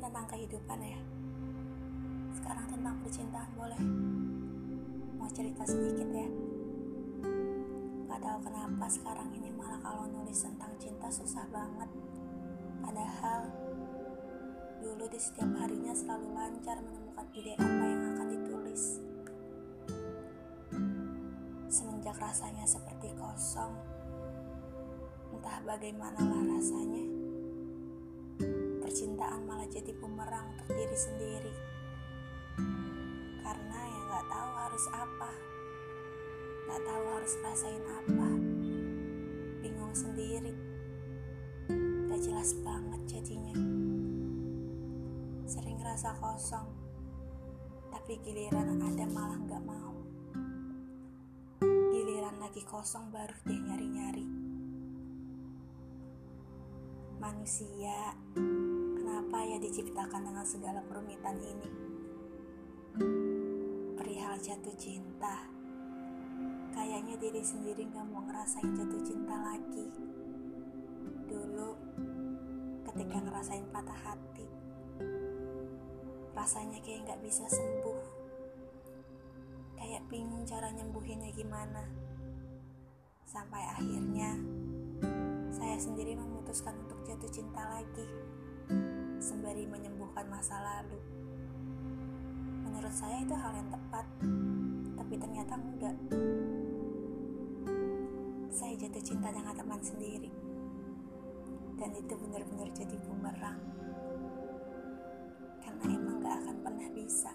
tentang kehidupan ya. Sekarang tentang percintaan boleh. Mau cerita sedikit ya. Gak tahu kenapa sekarang ini malah kalau nulis tentang cinta susah banget. Padahal dulu di setiap harinya selalu lancar menemukan ide apa yang akan ditulis. Semenjak rasanya seperti kosong, entah bagaimanlah rasanya percintaan malah jadi bumerang untuk diri sendiri. Karena ya gak tahu harus apa, gak tahu harus rasain apa, bingung sendiri, gak jelas banget jadinya. Sering rasa kosong, tapi giliran ada malah gak mau. Giliran lagi kosong baru deh nyari-nyari. Manusia Ya diciptakan dengan segala kerumitan ini? Perihal jatuh cinta, kayaknya diri sendiri gak mau ngerasain jatuh cinta lagi. Dulu, ketika ngerasain patah hati, rasanya kayak gak bisa sembuh. Kayak bingung cara nyembuhinnya gimana. Sampai akhirnya, saya sendiri memutuskan untuk jatuh cinta lagi sembari menyembuhkan masa lalu. Menurut saya itu hal yang tepat, tapi ternyata enggak. Saya jatuh cinta dengan teman sendiri, dan itu benar-benar jadi bumerang. Karena emang gak akan pernah bisa.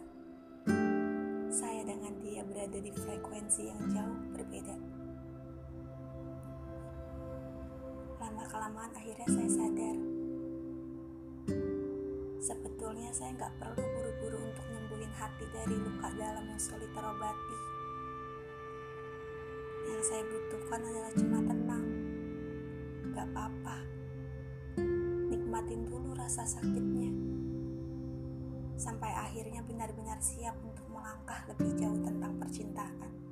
Saya dengan dia berada di frekuensi yang jauh berbeda. Lama-kelamaan akhirnya saya sadar Sebetulnya saya nggak perlu buru-buru untuk nyembuhin hati dari luka dalam yang sulit terobati. Yang saya butuhkan adalah cuma tenang. Gak apa-apa. Nikmatin dulu rasa sakitnya. Sampai akhirnya benar-benar siap untuk melangkah lebih jauh tentang percintaan.